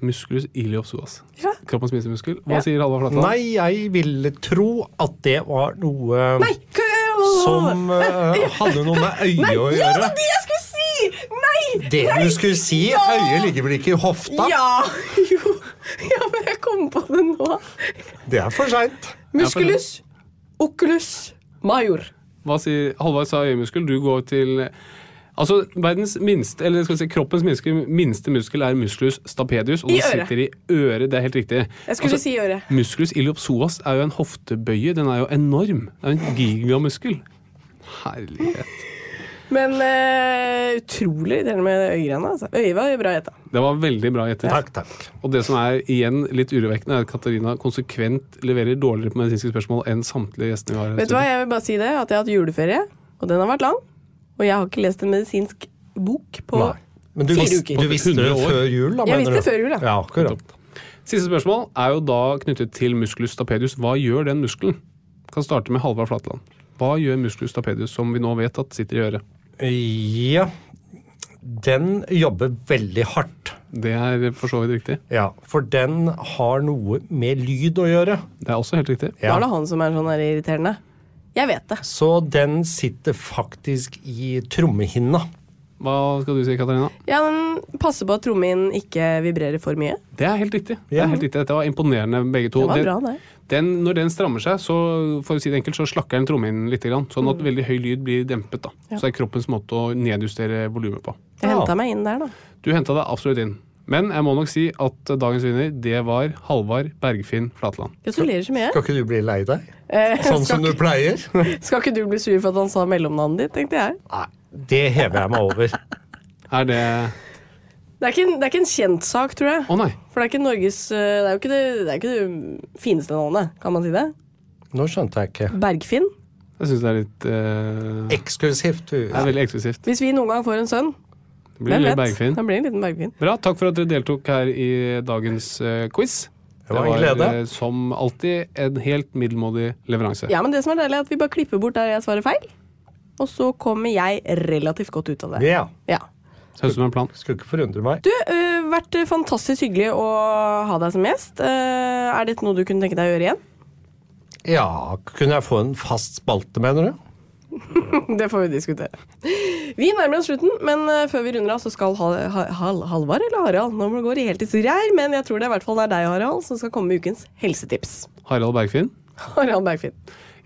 Musculus iliopsoas. Ja. Kroppens minste muskel. Hva Ja. sier Halvard Flatland? Nei, jeg ville tro at det var noe Nei! som uh, hadde noe med øyet å gjøre. Ja, det er var det jeg skulle si! Nei! Det du skulle si, øyet ligger vel ikke i hofta? Ja! Jo. Ja, men jeg kom på det nå. Det er for seint. Musculus oculus major. Hva sier Halvard sa øyemuskel, du går til Altså, verdens minste, eller skal vi si kroppens minste, minste muskel er musculus stapedius, og I den øret. sitter i øret. Det er helt riktig. Jeg skulle si øret. Musculus iliopsoas er jo en hoftebøye. Den er jo enorm. Det er en gigamuskel. Herlighet. Men uh, utrolig irriterende med øyegreiene. Altså. Øyet var jo bra gjetta. Det var veldig bra gjettet. Takk, takk. Og det som er igjen litt urovekkende, er at Katarina konsekvent leverer dårligere på medisinske spørsmål enn samtlige gjestene vi har. Vet du hva, jeg vil bare si det, at jeg har hatt juleferie, og den har vært lang. Og jeg har ikke lest en medisinsk bok på Nei. Men du, Fire uker. du visste det før jul, da? Jeg visste det før jul, ja. ja. akkurat. Siste spørsmål er jo da knyttet til musculus stapedius. Hva gjør den muskelen? Kan starte med Halvard Flatland. Hva gjør musculus stapedius, som vi nå vet at sitter i øret? Ja, den jobber veldig hardt. Det er for så vidt riktig. Ja, for den har noe med lyd å gjøre. Det er også helt riktig. Da er det han som er sånn der irriterende. Jeg vet det. Så den sitter faktisk i trommehinna. Hva skal du si, Katarina? Ja, den passer på at trommehinnen ikke vibrerer for mye. Det er helt riktig. Det er helt riktig. Dette var imponerende, begge to. Det var bra, det. Den, når den strammer seg, så, for å si det enkelt, så slakker den trommehinnen litt, grann, sånn at veldig høy lyd blir dempet. Da. Så det er kroppens måte å nedjustere volumet på. Jeg Ja. henta meg inn der, da. Du henta deg absolutt inn. Men jeg må nok si at dagens vinner, det var Halvard Bergfinn Flatland. Gratulerer så mye. Skal ikke du bli lei deg? Eh, Sånn som du pleier? skal ikke du bli sur for at han sa mellomnavnet ditt, tenkte jeg. Nei, det hever jeg meg over. Er det Det er, ikke en, det er ikke en kjent sak, tror jeg. Å nei. For det er ikke Norges eh, Det er jo ikke det, det, er ikke det fineste navnet, kan man si det? Nå skjønte jeg ikke. Bergfinn. Jeg syns det er litt uh... Eksklusivt. Det er veldig eksklusivt. Hvis vi noen gang får en sønn, Det blir hvem litt vet? Bergfinn. Blir en liten Bergfinn. Bra. Takk for at dere deltok her i dagens uh, quiz. Det var en glede. eh, som alltid en helt middelmådig leveranse. Ja, men det som er deilig, er at vi bare klipper bort der jeg svarer feil. Og så kommer jeg relativt godt ut av det. Ja. Ja. Høres ut som en plan. Skulle ikke forundre meg. Du, uh, vært fantastisk hyggelig å ha deg som gjest. Uh, er dette noe du kunne tenke deg å gjøre igjen? Ja, kunne jeg få en fast spalte, mener du? Det får vi diskutere. Vi nærmer oss slutten, men eh, før vi runder av, så skal Hal Hal Halvard eller Harald Nå må det gå i her, men jeg tror det er i hvert fall det er deg, Harald, som skal komme med ukens helsetips. Harald Bergfinn. Harald Bergfinn.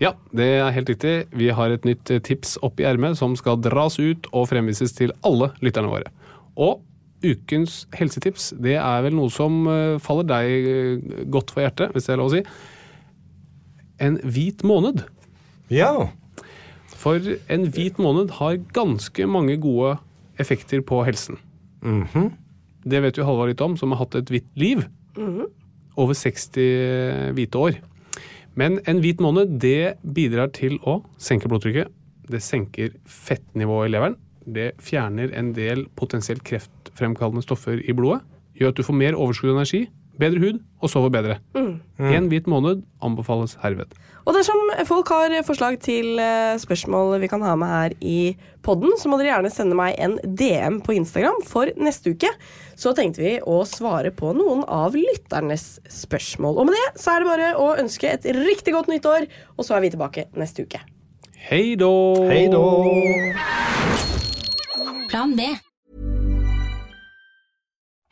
Ja, det er helt riktig. Vi har et nytt eh, tips opp i ermet som skal dras ut og fremvises til alle lytterne våre. Og ukens helsetips, det er vel noe som eh, faller deg godt for hjertet, hvis det er lov å si. En hvit måned. Ja. For en hvit måned har ganske mange gode effekter på helsen. Det vet jo Halvard litt om, som har hatt et hvitt liv. Over 60 hvite år. Men en hvit måned det bidrar til å senke blodtrykket. Det senker fettnivået i leveren. Det fjerner en del potensielt kreftfremkallende stoffer i blodet. Gjør at du får mer overskudd og energi, bedre hud og sover bedre. En hvit måned anbefales herved. Og dersom folk har forslag til eh, spørsmål vi kan ha med her i podden, så må dere gjerne sende meg en DM på Instagram for neste uke. Så tenkte vi å svare på noen av lytternes spørsmål. Og med det så er det bare å ønske et riktig godt nytt år, og så er vi tilbake neste uke. Hei då! Hei då. Plan B.